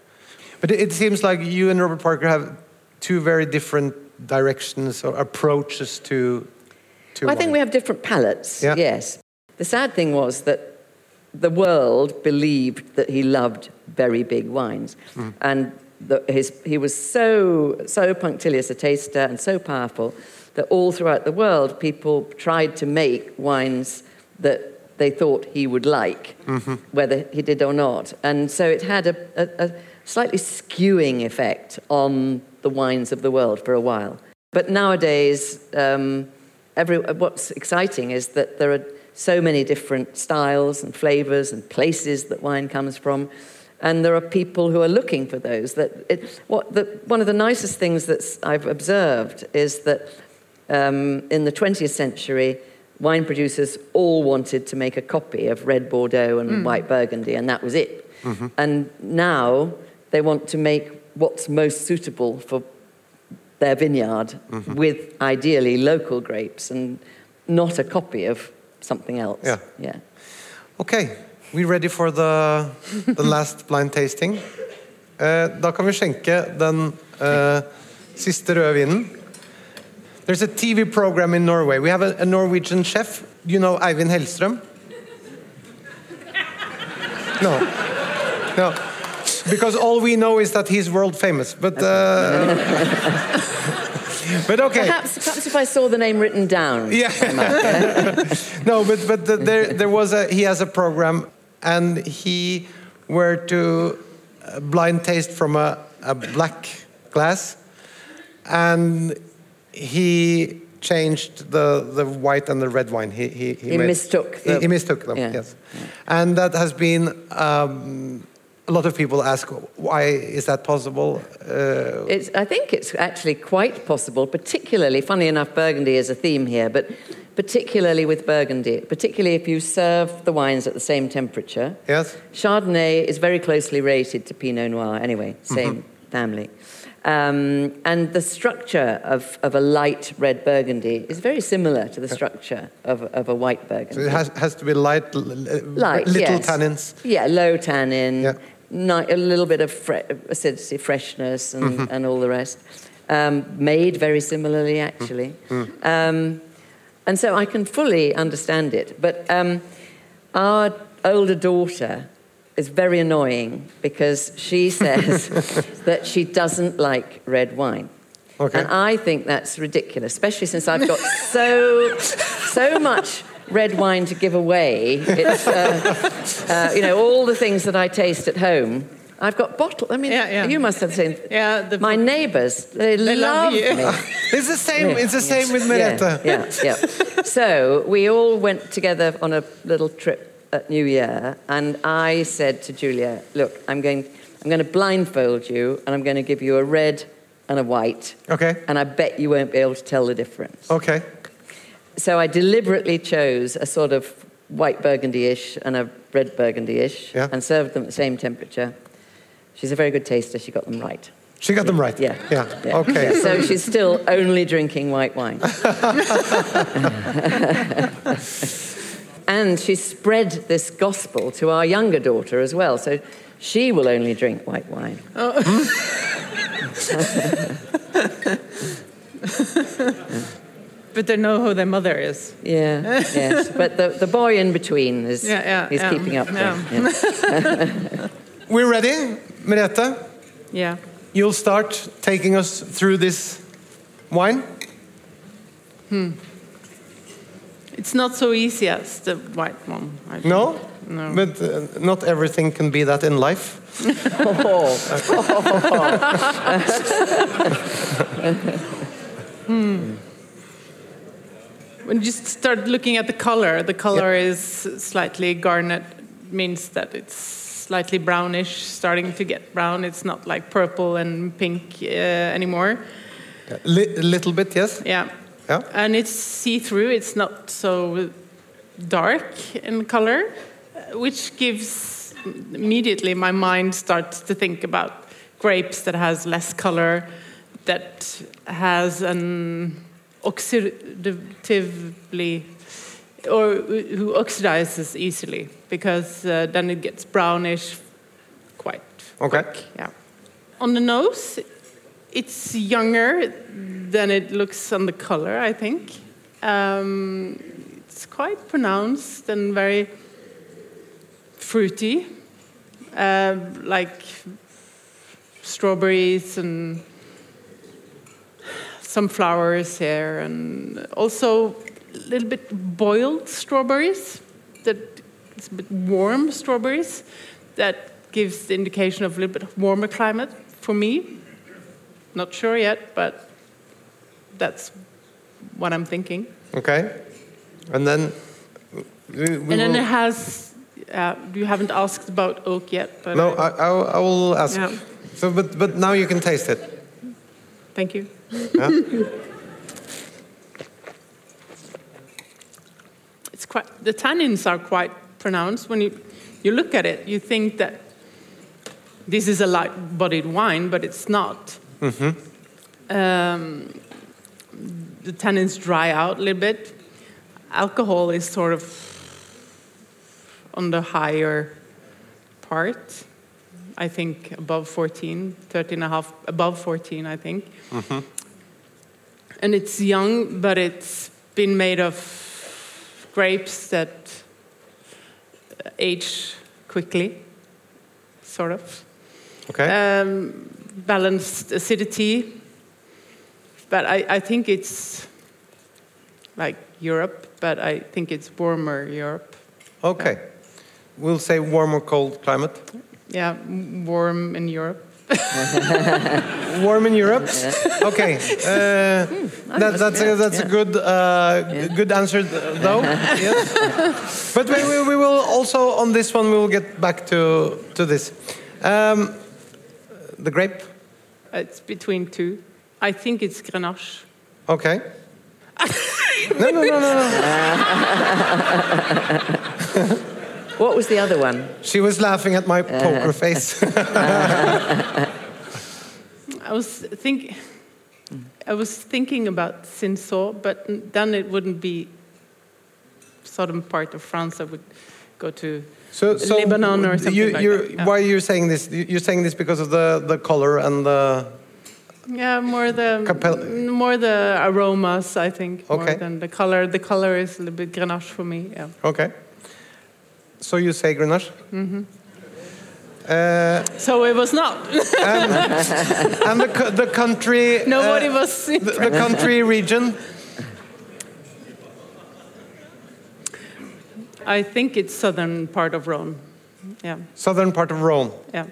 But it, it seems like you and Robert Parker have two very different directions or approaches to. to Well, I think we have different palates, Yeah. yes. The sad thing was that the world believed that he loved very big wines. Mm. And the, his, he was so, so punctilious a taster and so powerful that all throughout the world, people tried to make wines that they thought he would like, Mm-hmm. whether he did or not. And so it had a, a, a slightly skewing effect on the wines of the world for a while. But nowadays, um, every, what's exciting is that there are so many different styles and flavors and places that wine comes from. And there are people who are looking for those. That it, what the, one of the nicest things that I've observed is that um, in the 20th century, wine producers all wanted to make a copy of red Bordeaux and white Burgundy, and that was it. And now they want to make what's most suitable for their vineyard with ideally local grapes and not a copy of something else. Yeah. Yeah. Ok, we ready for the, the last blind tasting? Eh, da kan vi skjenke den eh, siste røde vinen. There's a TV program in Norway. We have a, a Norwegian chef. You know Eivind Hellstrøm? No. No. Because all we know is that he's world famous. But, uh, but okay. Perhaps, perhaps if I saw the name written down. Yeah. no, but but the, there there was a he has a program, and he were to uh, blind taste from a, a black glass, and he changed the the white and the red wine. He he, He mistook he, he mistook them. Yeah. Yes, and that has been. Um, a lot of people ask, why is that possible? Uh, It's, I think it's actually quite possible, particularly, funny enough, Burgundy is a theme here, but particularly with Burgundy, particularly if you serve the wines at the same temperature. yes. Chardonnay is very closely related to Pinot Noir anyway, same family. Um, and the structure of, of a light red burgundy is very similar to the structure of, of a white burgundy. So it has, has to be light, Light, little yes. tannins. Yeah, low tannin, Yeah. a little bit of fre- acidity, freshness, and, Mm-hmm. and all the rest. Um, made very similarly, actually. Mm-hmm. Um, and so I can fully understand it. But um, our older daughter is very annoying because she says that she doesn't like red wine. Okay. And I think that's ridiculous, especially since I've got so, so much red wine to give away. It's, uh, uh, you know, all the things that I taste at home. I've got bottle. I mean, Yeah, yeah. you must have seen. Yeah, the- my neighbours, they, They love, love me. It's the same. It's the same with Merete. Yeah, yeah, yeah. So we all went together on a little trip at New Year, and I said to Julia, "Look, I'm going, I'm going to blindfold you, and I'm going to give you a red and a white, Okay. and I bet you won't be able to tell the difference." Okay. So I deliberately chose a sort of white burgundy-ish and a red burgundy-ish, Yeah. and served them at the same temperature. She's a very good taster. She got them right. She got them right. Yeah. Yeah. Okay. Yeah, so she's still only drinking white wine. and she spread this gospel to our younger daughter as well. So she will only drink white wine. Oh. But they know who their mother is. Yeah, yes. But the, the boy in between is Yeah, yeah, he's yeah, keeping up. yeah. there, yeah. We're ready, Merete. Yeah. You'll start taking us through this wine. Hmm. It's not so easy as the white one. No. No. But uh, not everything can be that in life. Oh, When you start looking at the color, the color is slightly garnet, means that it's slightly brownish, starting to get brown. It's not like purple and pink uh, anymore. Li- a little bit, yes. Yeah. Yeah. And it's see through, it's not so dark in color, which gives immediately my mind starts to think about grapes that has less color, that has an oxidatively or who oxidizes easily because uh, then it gets brownish quite Okay. quick. Yeah. On the nose, it's younger than it looks on the color, I think. Um, it's quite pronounced and very fruity, uh, like strawberries and some flowers here, and also a little bit boiled strawberries. That it's a bit warm strawberries. That gives the indication of a little bit warmer climate for me. Not sure yet, but that's what I'm thinking. Okay. And then. We, we and then will- it has. Uh, you haven't asked about oak yet, but no, I, I, I will ask. Yeah. So, but but now you can taste it. thank you. Yeah? It's quite. The tannins are quite pronounced. When you you look at it, you think that this is a light-bodied wine, but it's not. Um, the tannins dry out a little bit. Alcohol is sort of on the higher part. I think above 14, 13 and a half, above 14, I think. And it's young, but it's been made of grapes that age quickly, sort of. Okay. Um, balanced acidity, but I, I think it's like Europe, but I think it's warmer Europe. okay. We'll say warm or cold climate. Yeah, warm in Europe. Warm in Europe. Okay. Uh, that, that's a, that's a good uh, good answer though. yes. But we, we, we will also on this one we will get back to to this. Um, the grape. It's between two. I think it's Grenache. Okay. no, no, no, no, no. What was the other one? She was laughing at my uh-huh. poker face. I was think, I was thinking about Cinsault, but then it wouldn't be southern part of France. I would go to So, so Lebanon or something you, like you're, that. yeah. Why are you saying this? You- You're saying this because of the, the color and the. Yeah, more the Capel- more the aromas, I think, more Okay. than the color. The color is a little bit Grenache for me. Yeah. Okay. So you say Grenache? Mm-hmm. Uh, So it was not. and the, the country. Nobody uh, was. the, the country region. I think it's southern part of Rome. Yeah, Southern part of Rome. yeah.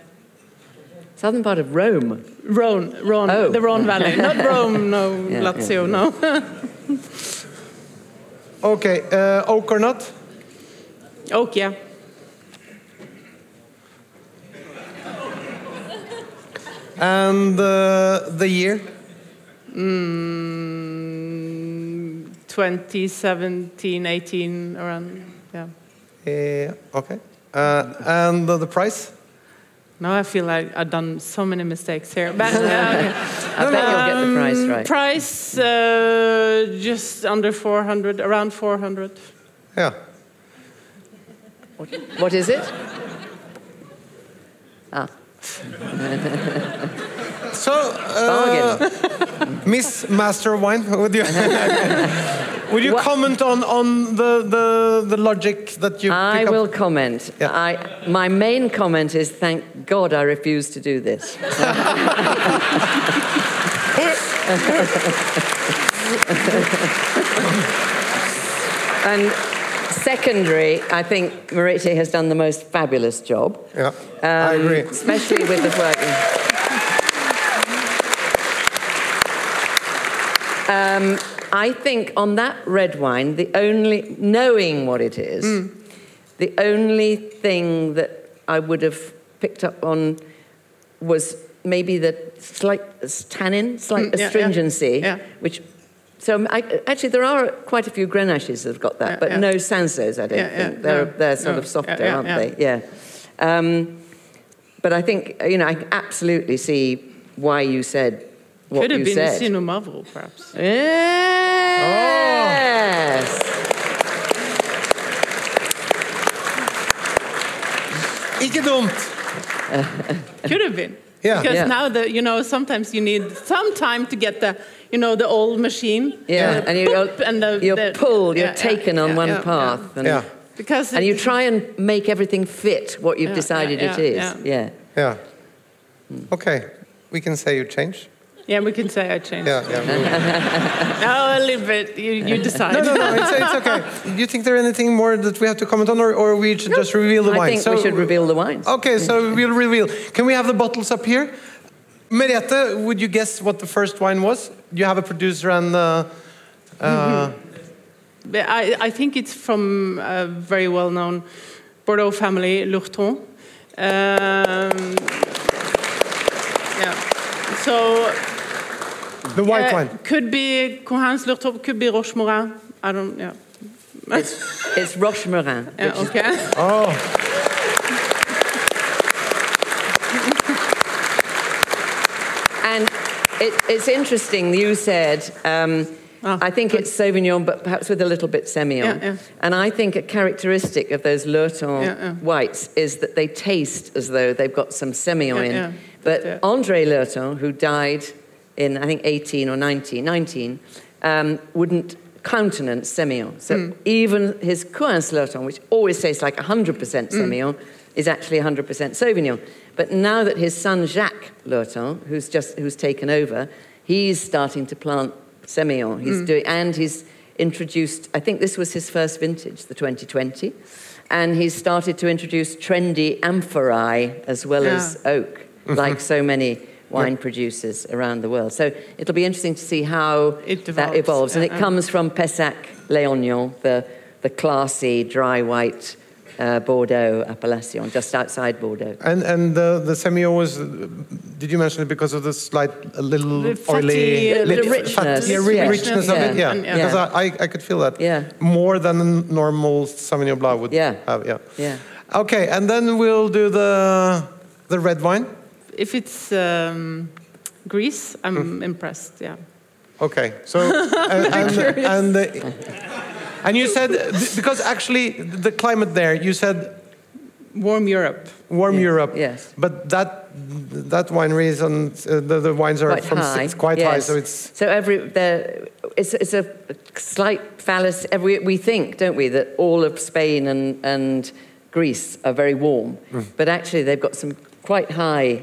Southern part of Rome. Rhone, Rhone, Oh. the Rhone Valley, not Rome, no Yeah, Lazio, no. Okay, uh, oak or not? Oak, yeah. And uh, the year? Mm, 2017, 18, around. Yeah. Uh, okay. Uh, and the, the price? Now I feel like I've done so many mistakes here. But, uh, okay. I bet you'll get the price Um, right. Price uh, just under 400, around 400. Yeah. What is it? Ah, So, uh. Miss Master of Wine, would you, would you What- comment on, on the, the, the logic that you I pick up? will comment. Yeah. I, my main comment is thank God I refuse to do this. and secondary, I think Merete has done the most fabulous job. Yeah, I Um, agree. Especially with the work. Um, I think on that red wine, the only, knowing what it is, Mm. the only thing that I would have picked up on was maybe the slight tannin, slight Mm, yeah, yeah. astringency, Yeah. which. So I, actually, there are quite a few Grenaches that have got that, Yeah, but yeah. no Cinsaults, I don't Yeah, yeah, think. They're, no, they're sort no. of softer, Yeah, yeah, aren't yeah. they? Yeah. Um, but I think, you know, I absolutely see why you said what Could have you been said. Xinomavro, perhaps. Yes. Oh. Ikke dumt! Could have been. Yeah. Because Yeah. now the you know sometimes you need some time to get the you know the old machine. Yeah, the and you, boop you're, and the, you're the- pulled, you're yeah, taken yeah, on yeah, one yeah, path. yeah. And, Yeah, Because and you try and make everything fit what you've Yeah, decided yeah, it is. yeah, Yeah. yeah. Okay, we can say you changed. Yeah, we can say I changed. Yeah, yeah. Oh, a little bit. You, you decide. No, no, no, it's, it's okay. Do you think there's anything more that we have to comment on, or, or we should just reveal the I wine? think we should reveal the wines. Okay, so we'll reveal. Can we have the bottles up here? Merete, would you guess what the first wine was? You have a producer and. Uh, uh, But I, I think it's from a very well-known Bordeaux family, Lurton. Um, yeah. So the white uh, wine. could be Couhins-Lurton, could be Rochemorin. I don't. know. Yeah. It's, it's Rochemorin. Yeah. Okay. Oh, And it, it's interesting, you said, um, Ah, I think it's Sauvignon, but perhaps with a little bit Semillon. Yeah, yeah. And I think a characteristic of those Lurton Yeah, yeah. whites is that they taste as though they've got some Semillon Yeah, in. yeah. But Yeah. Andre Lurton, who died in, I think, 18 or 19, 19 um, wouldn't countenance Semillon. So Hmm. even his Couhins-Lurton, which always tastes like 100% Hmm. Semillon, is actually 100% Sauvignon. But now that his son Jacques Lurton, who's just who's taken over, he's starting to plant Semillon. He's doing, and he's introduced. I think this was his first vintage, the 2020, and he's started to introduce trendy amphorae as well as oak, like so many wine producers around the world. So it'll be interesting to see how It that evolves, and uh, it uh. comes from Pessac Léognan, the the classy dry white uh, Bordeaux appellation, just outside Bordeaux. and and the the semio was. Did you mention it because of the slight, a little The fatty, oily, uh, The lit- richness, yeah, ri- yeah. of it? Yeah. Yeah, Yeah. because I, I I could feel that. Yeah. more than a normal Sauvignon Blanc would Yeah. have. Yeah. Yeah. Okay, and then we'll do the the red wine. If it's um, Greece, I'm impressed. Yeah. Okay, so and and, and, uh, and you said because actually the climate there, you said Warm Europe. warm Europe. yes. But that that winery is on uh, the, the wines are quite from high. six, quite high, yes. so it's so every there. It's, it's a slight fallacy. We, we think, don't we, that all of Spain and, and Greece are very warm, Mm. but actually they've got some quite high,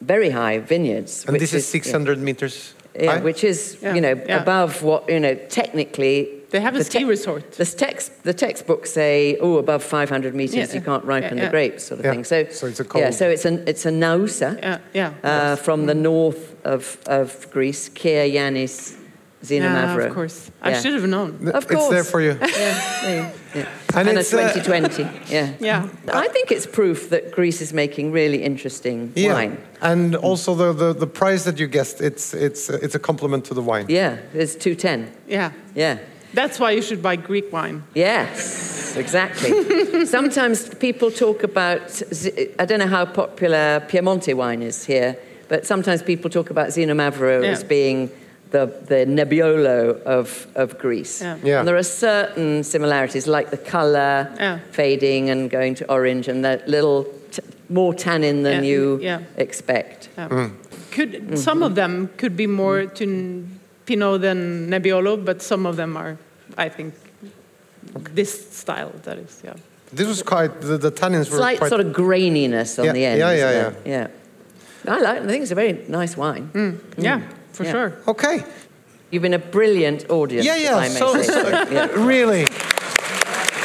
very high vineyards. and which this is yeah. 600 meters. Yeah, high? which is Yeah, you know yeah. above what you know technically. They have a the ski resort. The text the textbooks say oh above 500 meters Yeah, you can't ripen yeah, the yeah. grapes sort of Yeah, thing. So, so it's a yeah, cold- so it's an it's a Naoussa Yeah, yeah. uh, from the north of of Greece, Kir Yanis Zina yeah, Mavro. of course. I should have known. Of course. It's there for you. Yeah, yeah, yeah. And And, a it's, uh, 2020. yeah. Yeah. I think it's proof that Greece is making really interesting Yeah, wine. and also the, the, the price that you guessed, it's it's it's a compliment to the wine. Yeah, it's 210. Yeah. Yeah. That's why you should buy Greek wine. Yes, exactly. Sometimes people talk about, I don't know how popular Piemonte wine is here, but sometimes people talk about Xinomavro Yeah. as being the, the Nebbiolo of, of Greece. Yeah. Yeah. And there are certain similarities, like the colour Yeah. fading and going to orange, and that little t- more tannin than Yeah, you yeah. expect. Yeah. Hmm. Could mm-hmm. some of them could be more to Pinot than Nebbiolo, but some of them are, I think, this style. That is, yeah. This was quite the, the tannins were Slight quite. sort of graininess on Yeah, the end. yeah, isn't yeah, yeah. I like. I think it's a very nice wine. Hmm. Yeah, mm. For Yeah. sure. okay, You've been a brilliant audience. Yeah, yeah, I so- so- so. Yeah. really.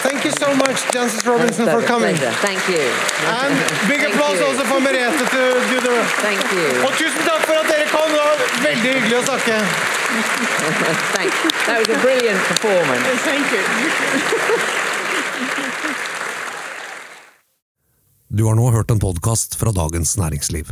Thank you so much, Jancis Robinson, for coming. pleasure. Thank you. And big Thank applause you. also for Merete to do the Thank you. Og tusen takk for at dere kom! Det var veldig hyggelig å snakke. Thank you. That was a brilliant performance. Thank you. Du har nå hørt en podkast fra Dagens Næringsliv.